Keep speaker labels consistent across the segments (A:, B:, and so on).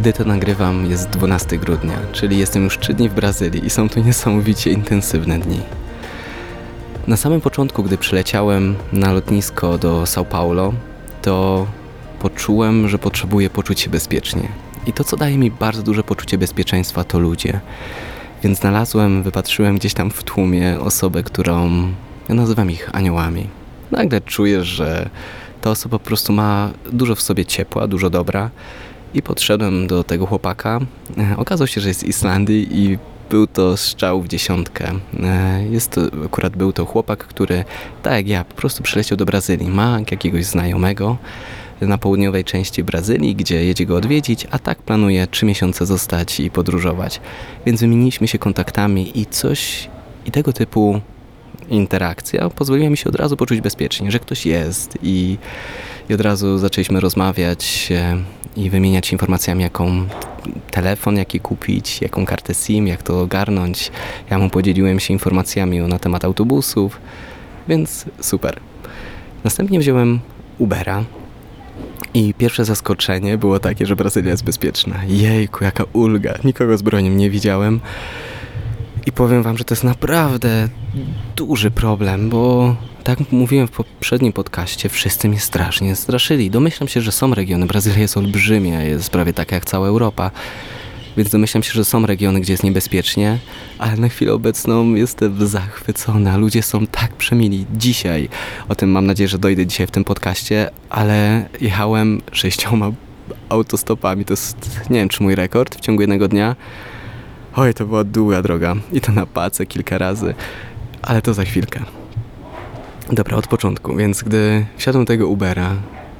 A: Gdy to nagrywam, jest 12 grudnia, czyli jestem już 3 dni w Brazylii i są to niesamowicie intensywne dni. Na samym początku, gdy przyleciałem na lotnisko do São Paulo, to poczułem, że potrzebuję poczuć się bezpiecznie. I to, co daje mi bardzo duże poczucie bezpieczeństwa, to ludzie. Więc znalazłem, wypatrzyłem gdzieś tam w tłumie osobę, którą ja nazywam ich aniołami. Nagle czuję, że ta osoba po prostu ma dużo w sobie ciepła, dużo dobra. I podszedłem do tego chłopaka. E, Okazało się, że jest z Islandii i był to strzał w dziesiątkę. E, Jest to, akurat był to chłopak, który, tak jak ja, po prostu przyleciał do Brazylii. Ma jakiegoś znajomego na południowej części Brazylii, gdzie jedzie go odwiedzić, a tak planuje trzy miesiące zostać i podróżować. Więc wymieniliśmy się kontaktami i coś i tego typu interakcja pozwoliła mi się od razu poczuć bezpiecznie, że ktoś jest i, i od razu zaczęliśmy rozmawiać e, i wymieniać się informacjami, jaką telefon, jaki kupić, jaką kartę SIM, jak to ogarnąć. Ja mu podzieliłem się informacjami na temat autobusów, więc super. Następnie wziąłem Ubera i pierwsze zaskoczenie było takie, że Brazylia jest bezpieczna. Jejku, jaka ulga. Nikogo z bronią nie widziałem. I powiem wam, że to jest naprawdę duży problem, bo tak mówiłem w poprzednim podcaście, wszyscy mnie strasznie straszyli. Domyślam się, że są regiony, Brazylia jest olbrzymia, jest prawie taka jak cała Europa, więc domyślam się, że są regiony, gdzie jest niebezpiecznie, ale na chwilę obecną jestem zachwycona. Ludzie są tak przemili. Dzisiaj, o tym mam nadzieję, że dojdę dzisiaj w tym podcaście, ale jechałem sześcioma autostopami. To jest, nie wiem, czy mój rekord w ciągu jednego dnia. Oj, to była długa droga. I to na pace kilka razy. Ale to za chwilkę. Dobra, od początku. Więc gdy wsiadłem tego Ubera,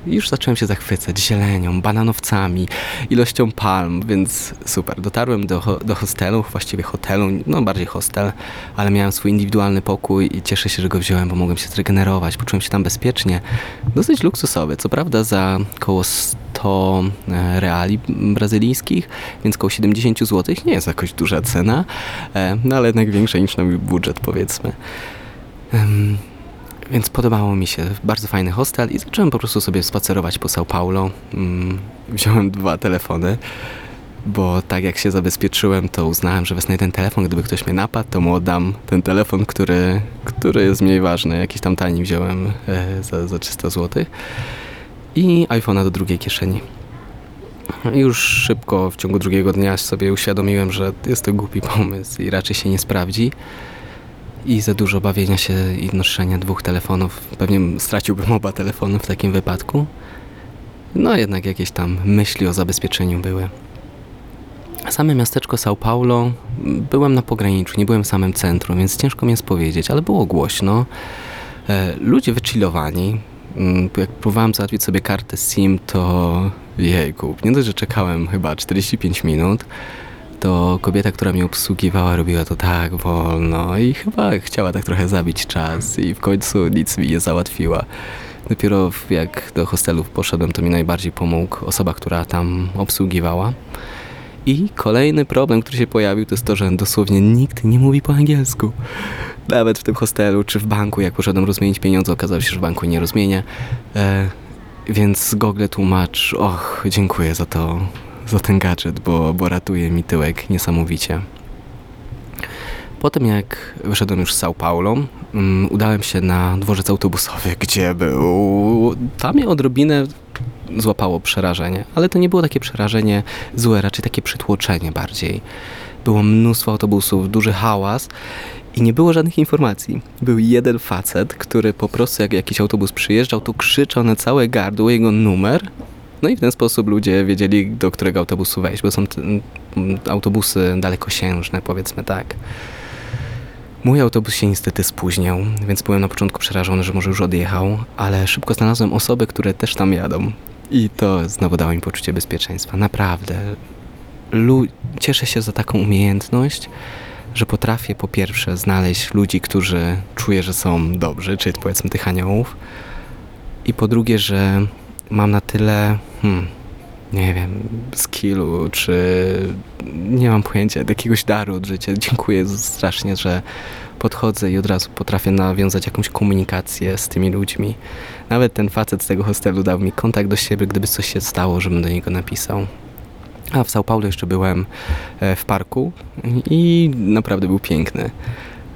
A: już zacząłem się zachwycać zielenią, bananowcami, ilością palm, więc super. Dotarłem do, do hostelu, właściwie hotelu, no bardziej hostel, ale miałem swój indywidualny pokój i cieszę się, że go wziąłem, bo mogłem się zregenerować. Poczułem się tam bezpiecznie. Dosyć luksusowy, co prawda za koło 100 e, reali brazylijskich, więc koło 70 zł. Nie jest jakoś duża cena, e, no ale jednak większa niż na mój budżet, powiedzmy. Więc podobało mi się, bardzo fajny hostel i zacząłem po prostu sobie spacerować po São Paulo. Mm, Wziąłem dwa telefony, bo tak jak się zabezpieczyłem, to uznałem, że wezmę ten telefon, gdyby ktoś mnie napadł, to mu oddam ten telefon, który, który jest mniej ważny. Jakiś tam tani wziąłem e, za, za 300 zł i iPhone'a do drugiej kieszeni. Już szybko w ciągu drugiego dnia sobie uświadomiłem, że jest to głupi pomysł i raczej się nie sprawdzi i za dużo bawienia się i noszenia dwóch telefonów. Pewnie straciłbym oba telefony w takim wypadku. No jednak jakieś tam myśli o zabezpieczeniu były. Same miasteczko São Paulo, byłem na pograniczu, nie byłem w samym centrum, więc ciężko mi jest powiedzieć, ale było głośno. E, ludzie wychillowani. Mm, Jak próbowałem załatwić sobie kartę SIM, to jejku, nie dość, że czekałem chyba 45 minut, to kobieta, która mnie obsługiwała, robiła to tak wolno i chyba chciała tak trochę zabić czas i w końcu nic mi nie załatwiła. Dopiero jak do hostelów poszedłem, to mi najbardziej pomógł osoba, która tam obsługiwała. I kolejny problem, który się pojawił, to jest to, że dosłownie nikt nie mówi po angielsku. Nawet w tym hostelu czy w banku, jak poszedłem rozmienić pieniądze, okazało się, że w banku nie rozmienię. E, więc Google tłumacz, och, dziękuję za to, za ten gadżet, bo, bo ratuje mi tyłek niesamowicie. Potem jak wyszedłem już z São Paulo, um, udałem się na dworzec autobusowy, gdzie był... Tam mnie odrobinę złapało przerażenie, ale to nie było takie przerażenie złe, raczej takie przytłoczenie bardziej. Było mnóstwo autobusów, duży hałas i nie było żadnych informacji. Był jeden facet, który po prostu jak jakiś autobus przyjeżdżał, to krzyczał na całe gardło jego numer. No i w ten sposób ludzie wiedzieli, do którego autobusu wejść, bo są autobusy dalekosiężne, powiedzmy tak. Mój autobus się niestety spóźniał, więc byłem na początku przerażony, że może już odjechał, ale szybko znalazłem osoby, które też tam jadą. I to znowu dało mi poczucie bezpieczeństwa. Naprawdę. Lu- cieszę się za taką umiejętność, że potrafię po pierwsze znaleźć ludzi, którzy czuję, że są dobrzy, czyli powiedzmy tych aniołów. I po drugie, że mam na tyle, hmm, nie wiem, skillu, czy nie mam pojęcia, jakiegoś daru od życia. Dziękuję strasznie, że podchodzę i od razu potrafię nawiązać jakąś komunikację z tymi ludźmi. Nawet ten facet z tego hostelu dał mi kontakt do siebie, gdyby coś się stało, żebym do niego napisał. A w São Paulo jeszcze byłem e, w parku i naprawdę był piękny.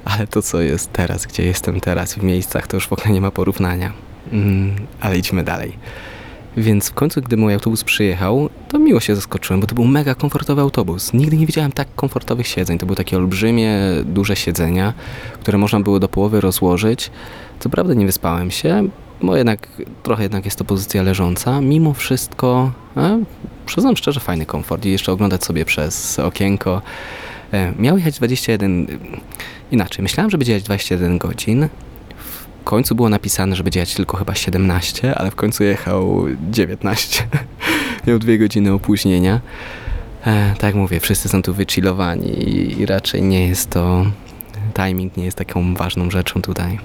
A: Ale to, co jest teraz, gdzie jestem teraz, w miejscach, to już w ogóle nie ma porównania. Mm, ale idźmy dalej. Więc w końcu, gdy mój autobus przyjechał, to miło się zaskoczyłem, bo to był mega komfortowy autobus. Nigdy nie widziałem tak komfortowych siedzeń. To były takie olbrzymie, duże siedzenia, które można było do połowy rozłożyć. Co prawda nie wyspałem się, bo jednak trochę jednak jest to pozycja leżąca. Mimo wszystko, e, przyznam szczerze, fajny komfort i jeszcze oglądać sobie przez okienko. E, miał jechać 21, inaczej, myślałem, że będzie jechać 21 godzin, końcu było napisane, że będzie jechać tylko chyba 17, ale w końcu jechał 19. Miał dwie godziny opóźnienia. E, tak jak mówię, wszyscy są tu wychillowani i, i raczej nie jest to... Timing nie jest taką ważną rzeczą tutaj.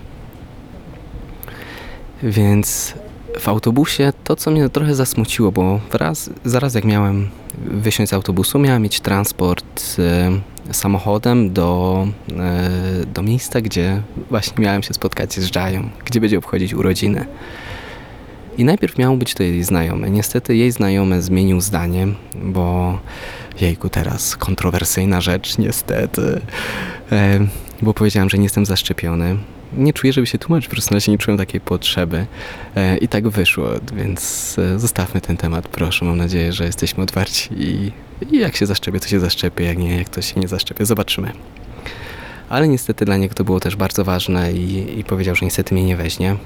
A: Więc w autobusie to, co mnie trochę zasmuciło, bo wraz, zaraz jak miałem wysiąść z autobusu, miałem mieć transport e, samochodem do, e, do miejsca, gdzie właśnie miałem się spotkać z Jają, gdzie będzie obchodzić urodziny. I najpierw miał być to jej znajomy. Niestety jej znajomy zmienił zdanie, bo jejku, teraz kontrowersyjna rzecz, niestety. E, bo powiedziałem, że nie jestem zaszczepiony nie czuję, żeby się tłumaczyć, po prostu na razie nie czułem takiej potrzeby e, i tak wyszło, więc e, zostawmy ten temat, proszę. Mam nadzieję, że jesteśmy otwarci i, i jak się zaszczepię, to się zaszczepię, jak nie, jak to się nie zaszczepię, zobaczymy. Ale niestety dla niego to było też bardzo ważne i, i powiedział, że niestety mnie nie weźmie.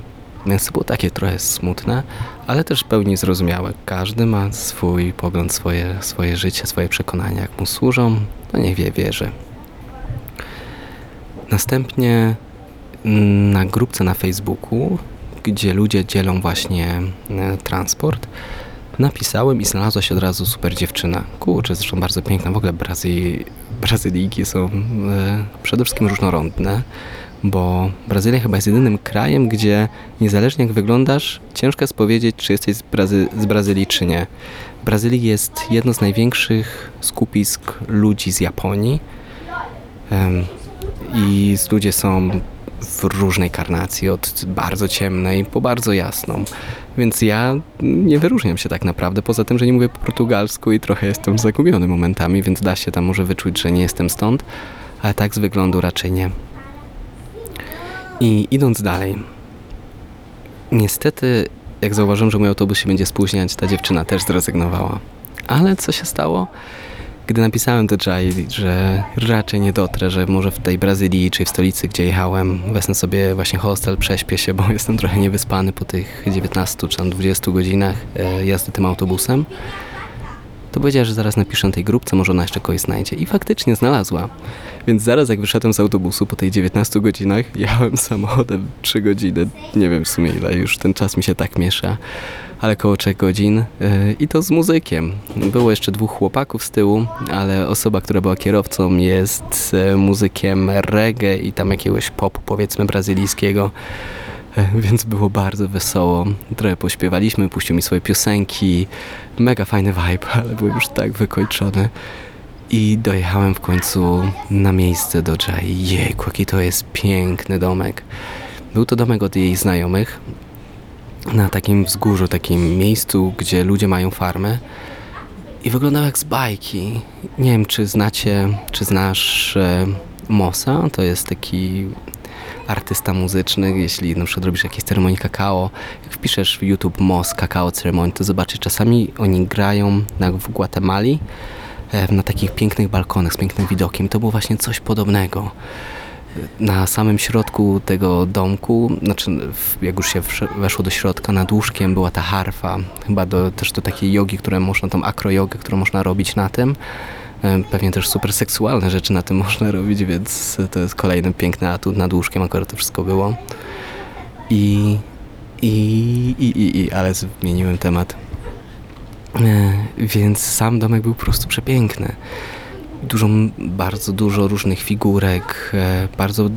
A: Więc to było takie trochę smutne, ale też w pełni zrozumiałe. Każdy ma swój pogląd, swoje, swoje życie, swoje przekonania. Jak mu służą, to niech wie, wierzy. Następnie na grupce na Facebooku, gdzie ludzie dzielą właśnie e, transport, napisałem i znalazła się od razu super dziewczyna. Kurczę, zresztą bardzo piękna. W ogóle Brazy... Brazylijki są e, przede wszystkim różnorodne, bo Brazylia chyba jest jedynym krajem, gdzie niezależnie jak wyglądasz, ciężko jest powiedzieć, czy jesteś z, Brazy... z Brazylii, czy nie. Brazylii jest jedno z największych skupisk ludzi z Japonii. I ludzie są w różnej karnacji, od bardzo ciemnej po bardzo jasną. Więc ja nie wyróżniam się tak naprawdę, poza tym, że nie mówię po portugalsku i trochę jestem zagubiony momentami, więc da się tam może wyczuć, że nie jestem stąd, ale tak z wyglądu raczej nie. I idąc dalej, niestety, jak zauważyłem, że mój autobus się będzie spóźniać, ta dziewczyna też zrezygnowała. Ale co się stało? Gdy napisałem do Jai, że raczej nie dotrę, że może w tej Brazylii czy w stolicy, gdzie jechałem, wezmę sobie właśnie hostel, prześpię się, bo jestem trochę niewyspany po tych 19 czy tam 20 godzinach e, jazdy tym autobusem, to powiedziała, że zaraz napiszę tej grupce, może ona jeszcze kogoś znajdzie. I faktycznie znalazła. Więc zaraz jak wyszedłem z autobusu po tej 19 godzinach, jechałem samochodem 3 godziny. Nie wiem w sumie ile, już ten czas mi się tak miesza ale koło 3 godzin e, i to z muzykiem. Było jeszcze dwóch chłopaków z tyłu, ale osoba, która była kierowcą jest e, muzykiem reggae i tam jakiegoś popu powiedzmy brazylijskiego. Więc było bardzo wesoło. Trochę pośpiewaliśmy, puścił mi swoje piosenki. Mega fajny vibe, ale byłem już tak wykończony. I dojechałem w końcu na miejsce do Jai. Jejku, jaki to jest piękny domek. Był to domek od jej znajomych, na takim wzgórzu, takim miejscu, gdzie ludzie mają farmę i wyglądał jak z bajki. Nie wiem, czy znacie, czy znasz e, Mosa, to jest taki artysta muzyczny, jeśli na przykład robisz jakieś ceremonii kakao, jak wpiszesz w YouTube Mos kakao ceremonii, to zobaczysz, czasami oni grają na, w Guatemali e, na takich pięknych balkonach z pięknym widokiem. To było właśnie coś podobnego na samym środku tego domku, znaczy jak już się weszło do środka, nad łóżkiem była ta harfa, chyba do, też do takiej jogi, które można, tą akrojogę, którą można robić na tym. E, pewnie też super seksualne rzeczy na tym można robić, więc to jest kolejny piękny atut. Nad łóżkiem akurat to wszystko było. I, i, i, i, i ale zmieniłem temat. E, więc sam domek był po prostu przepiękny dużo, bardzo dużo różnych figurek, e, bardzo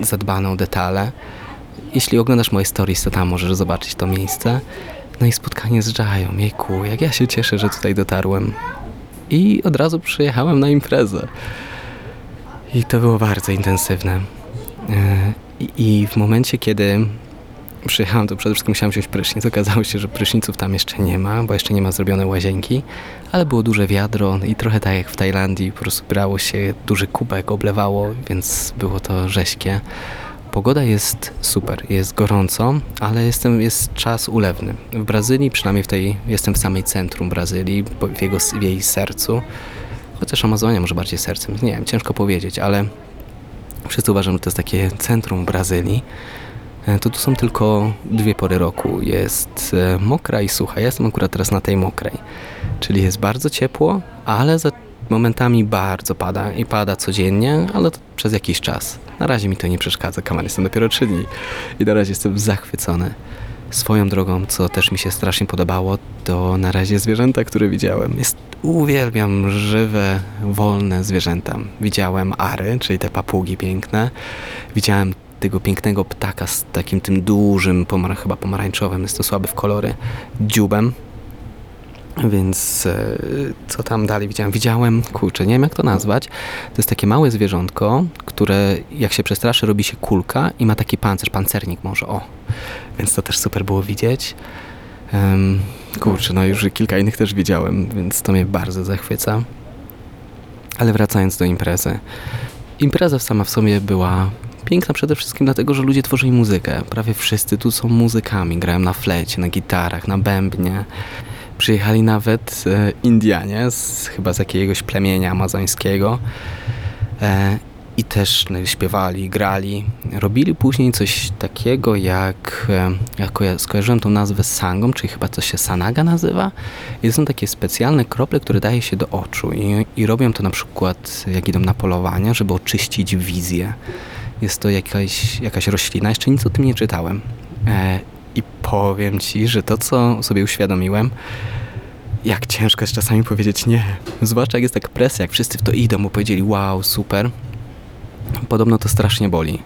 A: zadbane o detale. Jeśli oglądasz moje stories, to tam możesz zobaczyć to miejsce. No i spotkanie z Jają, jejku, jak ja się cieszę, że tutaj dotarłem. I od razu przyjechałem na imprezę. I to było bardzo intensywne. E, I w momencie, kiedy przyjechałem, to przede wszystkim musiałem wziąć prysznic. Okazało się, że pryszniców tam jeszcze nie ma, bo jeszcze nie ma zrobionej łazienki, ale było duże wiadro i trochę tak jak w Tajlandii, po prostu brało się duży kubek, oblewało, więc było to rześkie. Pogoda jest super, jest gorąco, ale jestem, jest czas ulewny. W Brazylii, przynajmniej w tej, jestem w samej centrum Brazylii, w, jego, w jej sercu, chociaż Amazonia może bardziej sercem, nie wiem, ciężko powiedzieć, ale wszyscy uważam, że to jest takie centrum Brazylii. E, to tu są tylko dwie pory roku. Jest e, mokra i sucha. Ja jestem akurat teraz na tej mokrej. Czyli jest bardzo ciepło, ale za momentami bardzo pada i pada codziennie, ale przez jakiś czas. Na razie mi to nie przeszkadza, kaman jestem dopiero 3 dni i na razie jestem zachwycony. Swoją drogą, co też mi się strasznie podobało, to na razie zwierzęta, które widziałem. Jest, uwielbiam żywe, wolne zwierzęta. Widziałem ary, czyli te papugi piękne. Widziałem tego pięknego ptaka z takim tym dużym, pomar chyba pomarańczowym, jest to słaby w kolory, dziubem. Więc e, co tam dalej widziałem? Widziałem, kurczę, nie wiem jak to nazwać. To jest takie małe zwierzątko, które jak się przestraszy robi się kulka i ma taki pancerz, pancernik może, o. Więc to też super było widzieć. Um, kurczę, no już kilka innych też widziałem, więc to mnie bardzo zachwyca. Ale wracając do imprezy. Impreza sama w sobie była piękna przede wszystkim dlatego, że ludzie tworzyli muzykę. Prawie wszyscy tu są muzykami. Grają na flecie, na gitarach, na bębnie. Przyjechali nawet e, Indianie, z, chyba z jakiegoś plemienia amazońskiego. E, I też no, śpiewali, grali. Robili później coś takiego jak, e, jak skojarzyłem tą nazwę sangą, czyli chyba coś się sanaga nazywa. I to są takie specjalne krople, które daje się do oczu. I, I robią to na przykład jak idą na polowania, żeby oczyścić wizję. Jest to jakaś, jakaś roślina, jeszcze nic o tym nie czytałem. I powiem Ci, że to, co sobie uświadomiłem, jak ciężko jest czasami powiedzieć nie. Zwłaszcza jak jest tak presja, jak wszyscy w to idą, bo powiedzieli wow, super. Podobno to strasznie boli.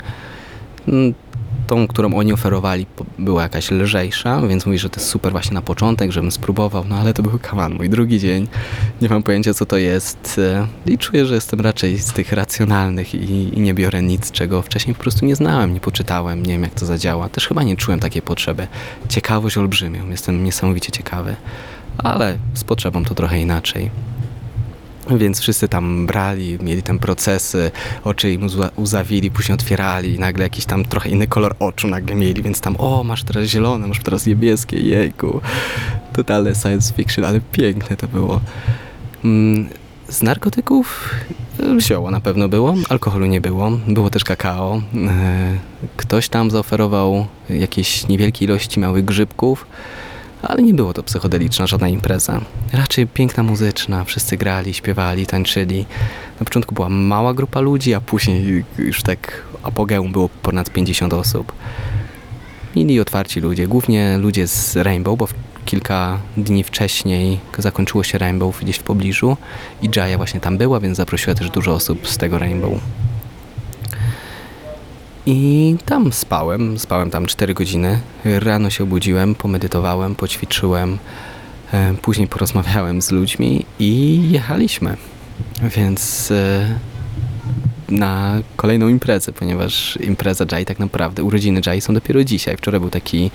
A: Tą, którą oni oferowali, była jakaś lżejsza, więc mówi, że to jest super właśnie na początek, żebym spróbował, no ale to był kaman, mój drugi dzień, nie mam pojęcia co to jest e, i czuję, że jestem raczej z tych racjonalnych i, i nie biorę nic, czego wcześniej po prostu nie znałem, nie poczytałem, nie wiem jak to zadziała, też chyba nie czułem takiej potrzeby. Ciekawość olbrzymią, jestem niesamowicie ciekawy, ale z potrzebą to trochę inaczej. Więc wszyscy tam brali, mieli tam procesy, oczy im uzawili, później otwierali i nagle jakiś tam trochę inny kolor oczu nagle mieli, więc tam o, masz teraz zielone, masz teraz niebieskie, jejku. Totalne science fiction, ale piękne to było. Mm, z narkotyków zioło na pewno było, alkoholu nie było, było też kakao. E, ktoś tam zaoferował jakieś niewielkie ilości małych grzybków, ale nie było to psychodeliczna żadna impreza. Raczej piękna muzyczna, wszyscy grali, śpiewali, tańczyli. Na początku była mała grupa ludzi, a później już tak apogeum było ponad 50 osób. Mili otwarci ludzie, głównie ludzie z Rainbow, bo kilka dni wcześniej zakończyło się Rainbow gdzieś w pobliżu i Jaya właśnie tam była, więc zaprosiła też dużo osób z tego Rainbow. I tam spałem, spałem tam 4 godziny. Rano się obudziłem, pomedytowałem, poćwiczyłem, e, później porozmawiałem z ludźmi i jechaliśmy. Więc e, na kolejną imprezę, ponieważ impreza Jai tak naprawdę, urodziny Jai są dopiero dzisiaj. Wczoraj był taki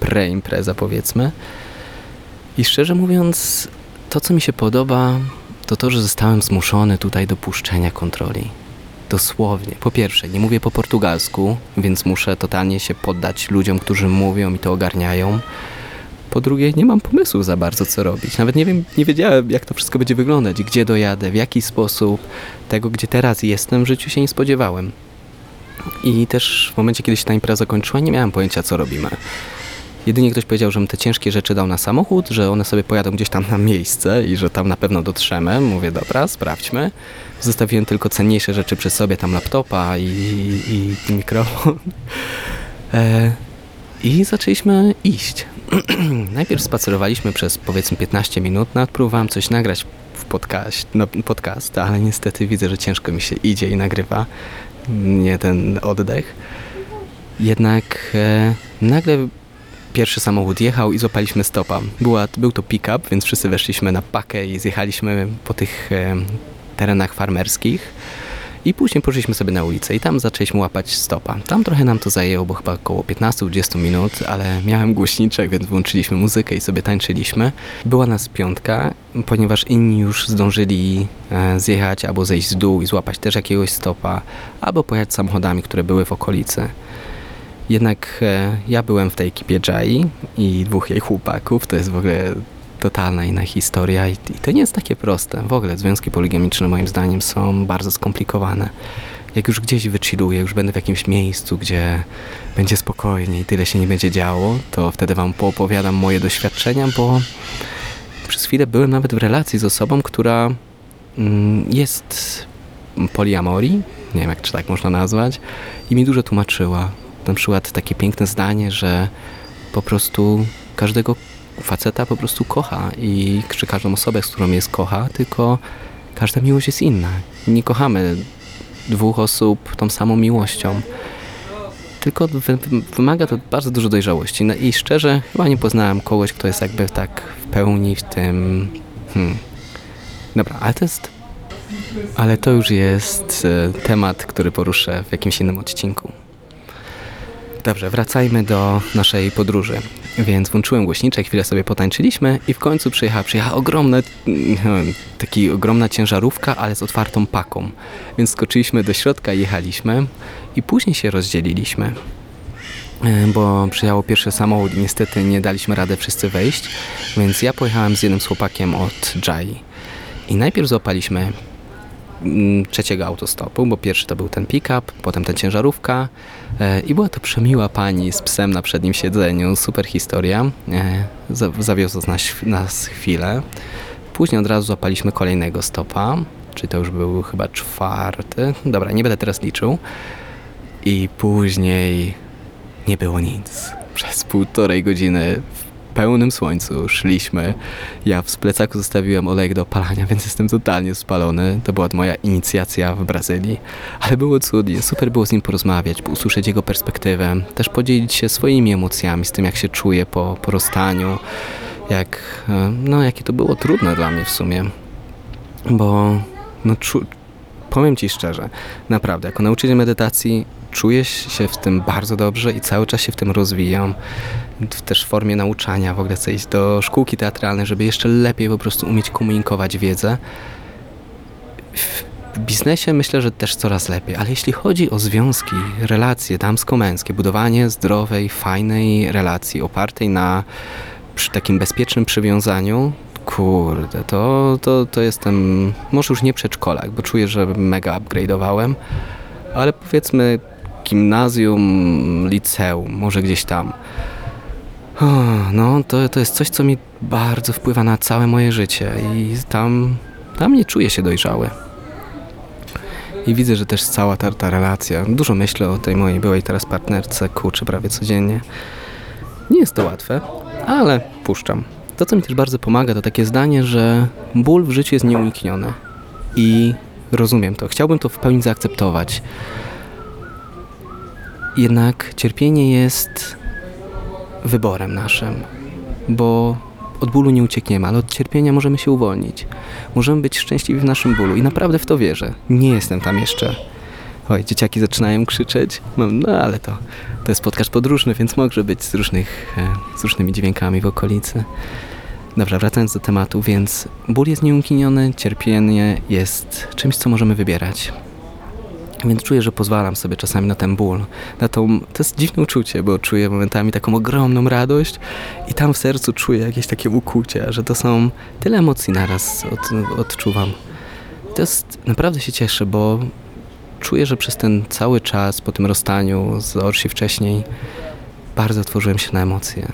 A: pre-impreza powiedzmy. I szczerze mówiąc, to co mi się podoba, to to, że zostałem zmuszony tutaj do puszczenia kontroli. Dosłownie. Po pierwsze, nie mówię po portugalsku, więc muszę totalnie się poddać ludziom, którzy mówią i to ogarniają. Po drugie, nie mam pomysłu za bardzo, co robić. Nawet nie wiem, nie wiedziałem, jak to wszystko będzie wyglądać, gdzie dojadę, w jaki sposób. Tego, gdzie teraz jestem, w życiu się nie spodziewałem. I też w momencie, kiedy się ta impreza kończyła, nie miałem pojęcia, co robimy. Jedynie ktoś powiedział, żebym te ciężkie rzeczy dał na samochód, że one sobie pojadą gdzieś tam na miejsce i że tam na pewno dotrzemy. Mówię, dobra, sprawdźmy. Zostawiłem tylko cenniejsze rzeczy przy sobie, tam laptopa i, i, i mikrofon. E, I zaczęliśmy iść. Najpierw spacerowaliśmy przez powiedzmy 15 minut, nawet próbowałem coś nagrać w podcast, no, podcast, ale niestety widzę, że ciężko mi się idzie i nagrywa. Nie ten oddech. Jednak e, nagle pierwszy samochód jechał i złapaliśmy stopa. Była, był to pick-up, więc wszyscy weszliśmy na pakę i zjechaliśmy po tych e, terenach farmerskich. I później poszliśmy sobie na ulicę i tam zaczęliśmy łapać stopa. Tam trochę nam to zajęło, bo chyba około 15-20 minut, ale miałem głośniczek, więc włączyliśmy muzykę i sobie tańczyliśmy. Była nas piątka, ponieważ inni już zdążyli e, zjechać albo zejść z dół i złapać też jakiegoś stopa, albo pojechać samochodami, które były w okolicy. Jednak e, ja byłem w tej ekipie Jai i dwóch jej chłopaków. To jest w ogóle totalna inna historia i, i to nie jest takie proste. W ogóle związki poligamiczne moim zdaniem są bardzo skomplikowane. Jak już gdzieś wychilluję, już będę w jakimś miejscu, gdzie będzie spokojnie i tyle się nie będzie działo, to wtedy wam poopowiadam moje doświadczenia, bo przez chwilę byłem nawet w relacji z osobą, która mm, jest poliamorii, nie wiem jak czy tak można nazwać, i mi dużo tłumaczyła. Na przykład takie piękne zdanie, że po prostu każdego faceta po prostu kocha i czy każdą osobę, z którą jest kocha, tylko każda miłość jest inna. Nie kochamy dwóch osób tą samą miłością. Tylko wy- wy- wymaga to bardzo dużo dojrzałości. No i szczerze, chyba nie poznałem kogoś, kto jest jakby tak w pełni w tym. Hmm. Dobra, ale to jest. Ale to już jest e, temat, który poruszę w jakimś innym odcinku. Dobrze, wracajmy do naszej podróży. Więc włączyłem głośniczek, chwilę sobie potańczyliśmy i w końcu przyjechała, przyjechała ogromna, mm, taki ogromna ciężarówka, ale z otwartą paką. Więc skoczyliśmy do środka jechaliśmy i później się rozdzieliliśmy. E, Bo przyjechał pierwszy samochód i niestety nie daliśmy rady wszyscy wejść, więc ja pojechałem z jednym z chłopakiem od Jai. I najpierw złapaliśmy trzeciego autostopu, bo pierwszy to był ten pick-up, potem ta ciężarówka e, i była to przemiła pani z psem na przednim siedzeniu, super historia. E, za- Zawiozła nas, nas chwilę. Później od razu złapaliśmy kolejnego stopa, czyli to już był chyba czwarty. Dobra, nie będę teraz liczył. I później nie było nic. Przez półtorej godziny pełnym słońcu szliśmy. Ja w plecaku zostawiłem olejek do opalania, więc jestem totalnie spalony. To była moja inicjacja w Brazylii. Ale było cudnie, super było z nim porozmawiać, usłyszeć jego perspektywę, też podzielić się swoimi emocjami, z tym jak się czuję po, po rozstaniu, jak, e, no jakie to było trudne dla mnie w sumie. Bo no czu, powiem Ci szczerze, naprawdę, jako nauczyciel medytacji czuję się w tym bardzo dobrze i cały czas się w tym rozwijam. W też w formie nauczania, w ogóle chcę iść do szkółki teatralnej, żeby jeszcze lepiej po prostu umieć komunikować wiedzę. W biznesie myślę, że też coraz lepiej, ale jeśli chodzi o związki, relacje damsko-męskie, budowanie zdrowej, fajnej relacji opartej na przy takim bezpiecznym przywiązaniu, kurde, to, to, to jestem, może już nie przedszkolak, bo czuję, że mega upgrade'owałem, ale powiedzmy gimnazjum, liceum, może gdzieś tam. No, to, to jest coś, co mi bardzo wpływa na całe moje życie i tam, tam nie czuję się dojrzały. I widzę, że też cała ta, ta relacja, dużo myślę o tej mojej byłej teraz partnerce, kurczę, prawie codziennie. Nie jest to łatwe, ale puszczam. To, co mi też bardzo pomaga, to takie zdanie, że ból w życiu jest nieunikniony. I rozumiem to. Chciałbym to w pełni zaakceptować. Jednak cierpienie jest wyborem naszym, bo od bólu nie uciekniemy, ale od cierpienia możemy się uwolnić. Możemy być szczęśliwi w naszym bólu i naprawdę w to wierzę. Nie jestem tam jeszcze. Oj, dzieciaki zaczynają krzyczeć. Mam, no ale to, to jest podcast podróżny, więc może być z, różnych, e, z różnymi dźwiękami w okolicy. Dobra, wracając do tematu, więc ból jest nieunikniony, cierpienie jest czymś, co możemy wybierać. Więc czuję, że pozwalam sobie czasami na ten ból. Na tą, to jest dziwne uczucie, bo czuję momentami taką ogromną radość i tam w sercu czuję jakieś takie ukłucie, że to są tyle emocji naraz od, odczuwam. To jest, naprawdę się cieszę, bo czuję, że przez ten cały czas po tym rozstaniu z Orsi wcześniej bardzo otworzyłem się na emocje.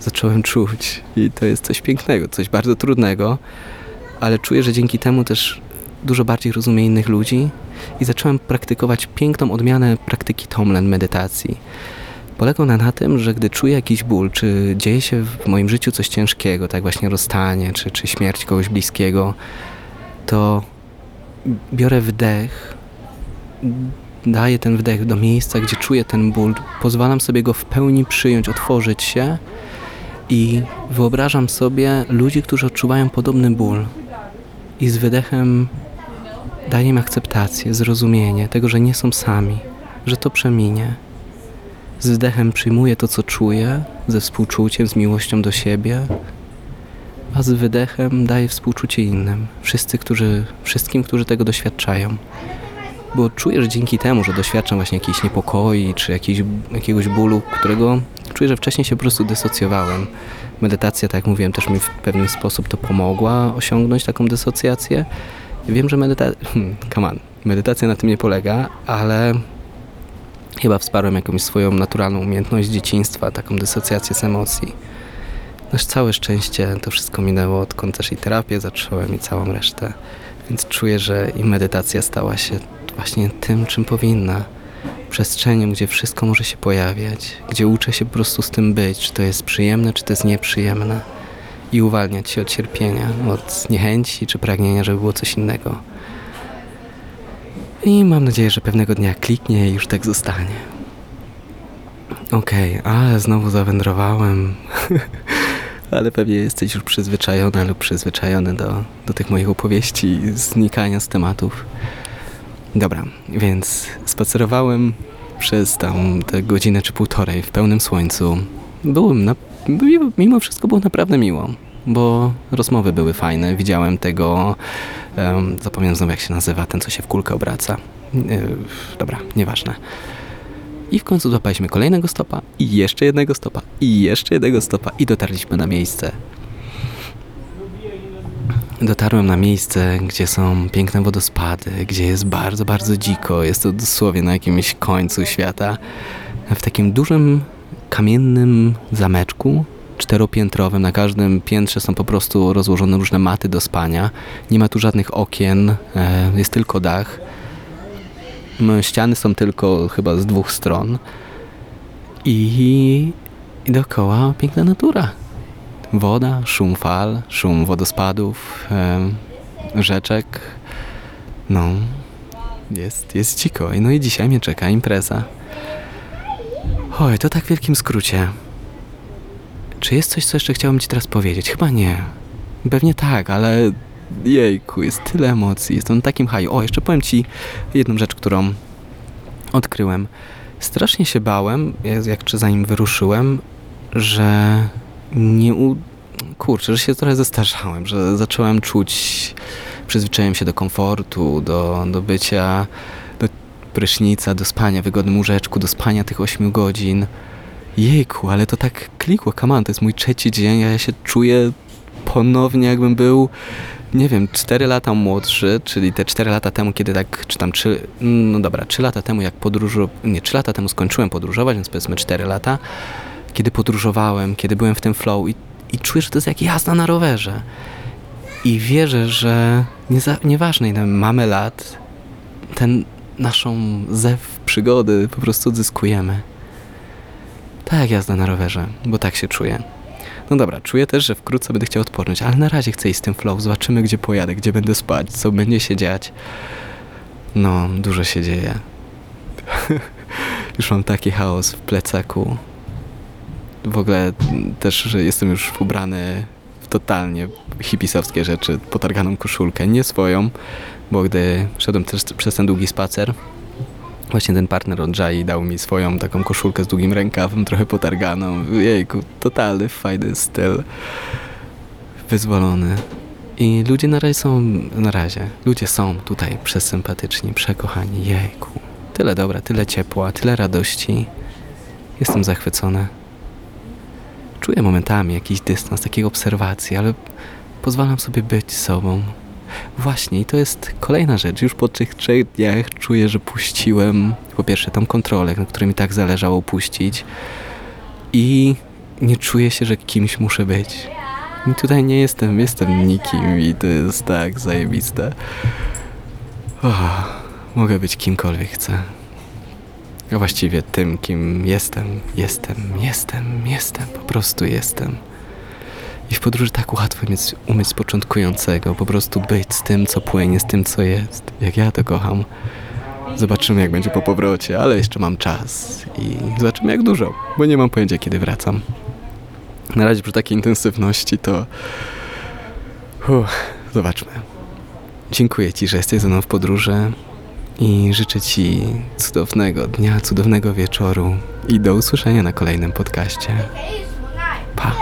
A: Zacząłem czuć i to jest coś pięknego, coś bardzo trudnego, ale czuję, że dzięki temu też dużo bardziej rozumiem innych ludzi i zacząłem praktykować piękną odmianę praktyki Tomlen medytacji. Polega ona na tym, że gdy czuję jakiś ból, czy dzieje się w moim życiu coś ciężkiego, tak właśnie rozstanie, czy, czy śmierć kogoś bliskiego, to biorę wdech, daję ten wdech do miejsca, gdzie czuję ten ból, pozwalam sobie go w pełni przyjąć, otworzyć się i wyobrażam sobie ludzi, którzy odczuwają podobny ból. I z wydechem daje im akceptację, zrozumienie tego, że nie są sami, że to przeminie. Z wdechem przyjmuję to, co czuję, ze współczuciem, z miłością do siebie, a z wydechem daję współczucie innym, wszyscy, którzy, wszystkim, którzy tego doświadczają. Bo czuję, że dzięki temu, że doświadczam właśnie jakichś niepokoi, czy jakiś, jakiegoś bólu, którego czuję, że wcześniej się po prostu dysocjowałem. Medytacja, tak jak mówiłem, też mi w pewien sposób to pomogła osiągnąć taką dysocjację. Wiem, że medytacja... Hmm, come on. Medytacja na tym nie polega, ale chyba wsparłem jakąś swoją naturalną umiejętność dzieciństwa, taką dysocjację z emocji. Nasz całe szczęście to wszystko minęło, odkąd też i terapię zacząłem i całą resztę. Więc czuję, że i medytacja stała się właśnie tym, czym powinna. Przestrzenią, gdzie wszystko może się pojawiać, gdzie uczę się po prostu z tym być, czy to jest przyjemne, czy to jest nieprzyjemne. I uwalniać się od cierpienia, od niechęci czy pragnienia, żeby było coś innego. I mam nadzieję, że pewnego dnia kliknie i już tak zostanie. Okej, ale znowu zawędrowałem. ale pewnie jesteś już przyzwyczajona lub przyzwyczajony do, do tych moich opowieści i znikania z tematów. Dobra, więc spacerowałem przez tam te godzinę czy półtorej w pełnym słońcu. Byłem na, mimo wszystko było naprawdę miło, bo rozmowy były fajne. Widziałem tego, um, zapomniałem znowu jak się nazywa, ten co się w kulkę obraca. Yy, dobra, nieważne. I w końcu złapaliśmy kolejnego stopa, i jeszcze jednego stopa, i jeszcze jednego stopa, i dotarliśmy na miejsce. Dotarłem na miejsce, gdzie są piękne wodospady, gdzie jest bardzo, bardzo dziko. Jest to dosłownie na jakimś końcu świata. W takim dużym, kamiennym zameczku, czteropiętrowym. Na każdym piętrze są po prostu rozłożone różne maty do spania. Nie ma tu żadnych okien, e, jest tylko dach. Ściany są tylko chyba z dwóch stron. I, i dookoła piękna natura. Woda, szum fal, szum wodospadów, e, rzeczek. No, jest, jest dziko. No i dzisiaj mnie czeka impreza. Oj, to tak w wielkim skrócie. Czy jest coś, co jeszcze chciałbym Ci teraz powiedzieć? Chyba nie. Pewnie tak, ale jejku, jest tyle emocji, jestem na takim haju. O, jeszcze powiem Ci jedną rzecz, którą odkryłem. Strasznie się bałem, jak czy zanim wyruszyłem, że nie u... Kurczę, że się trochę zestarzałem, że zacząłem czuć, przyzwyczaiłem się do komfortu, do, do bycia, prysznica, do spania wygodnym łóżeczku, do spania tych 8 godzin. Jejku, ale to tak klikło, kaman, to jest mój trzeci dzień, a ja się czuję ponownie jakbym był nie wiem, 4 lata młodszy, czyli te 4 lata temu, kiedy tak, czy tam 3, no dobra, 3 lata temu jak podróżu, nie, 3 lata temu skończyłem podróżować, więc powiedzmy 4 lata, kiedy podróżowałem, kiedy byłem w tym flow i, i czuję, że to jest jak jazda na rowerze. I wierzę, że nie za, nieważne ile mamy lat, ten naszą zew przygody po prostu odzyskujemy. Tak jak jazda na rowerze, bo tak się czuję. No dobra, czuję też, że wkrótce będę chciał odpocząć, ale na razie chcę iść z tym flow. Zobaczymy, gdzie pojadę, gdzie będę spać, co będzie się dziać. No, dużo się dzieje. już mam taki chaos w plecaku. W ogóle też, że jestem już ubrany w totalnie hipisowskie rzeczy, potarganą koszulkę, nie swoją, bo gdy szedłem też przez ten długi spacer, Właśnie ten partner od Jai dał mi swoją taką koszulkę z długim rękawem, trochę potarganą. Jejku, totalny, fajny styl. Wyzwolony. I ludzie na razie są, na razie, ludzie są tutaj przesympatyczni, przekochani. Jejku. Tyle dobra, tyle ciepła, tyle radości. Jestem zachwycony. Czuję momentami jakiś dystans, takiej obserwacji, ale pozwalam sobie być sobą, Właśnie, i to jest kolejna rzecz. Już po tych trzech dniach czuję, że puściłem po pierwsze tą kontrolę, na której mi tak zależało puścić i nie czuję się, że kimś muszę być. I tutaj nie jestem, jestem nikim i to jest tak zajebiste. Oh, mogę być kimkolwiek chcę. A właściwie tym, kim jestem, jestem, jestem, jestem, po prostu jestem. I w podróży tak łatwo mieć umysł początkującego, po prostu być z tym, co płynie, z tym, co jest. Jak ja to kocham. Zobaczymy, jak będzie po powrocie, ale jeszcze mam czas i zobaczymy, jak dużo, bo nie mam pojęcia, kiedy wracam. Na razie przy takiej intensywności to. Uff, zobaczmy. Dziękuję Ci, że jesteś ze mną w podróży i życzę Ci cudownego dnia, cudownego wieczoru i do usłyszenia na kolejnym podcaście. Pa!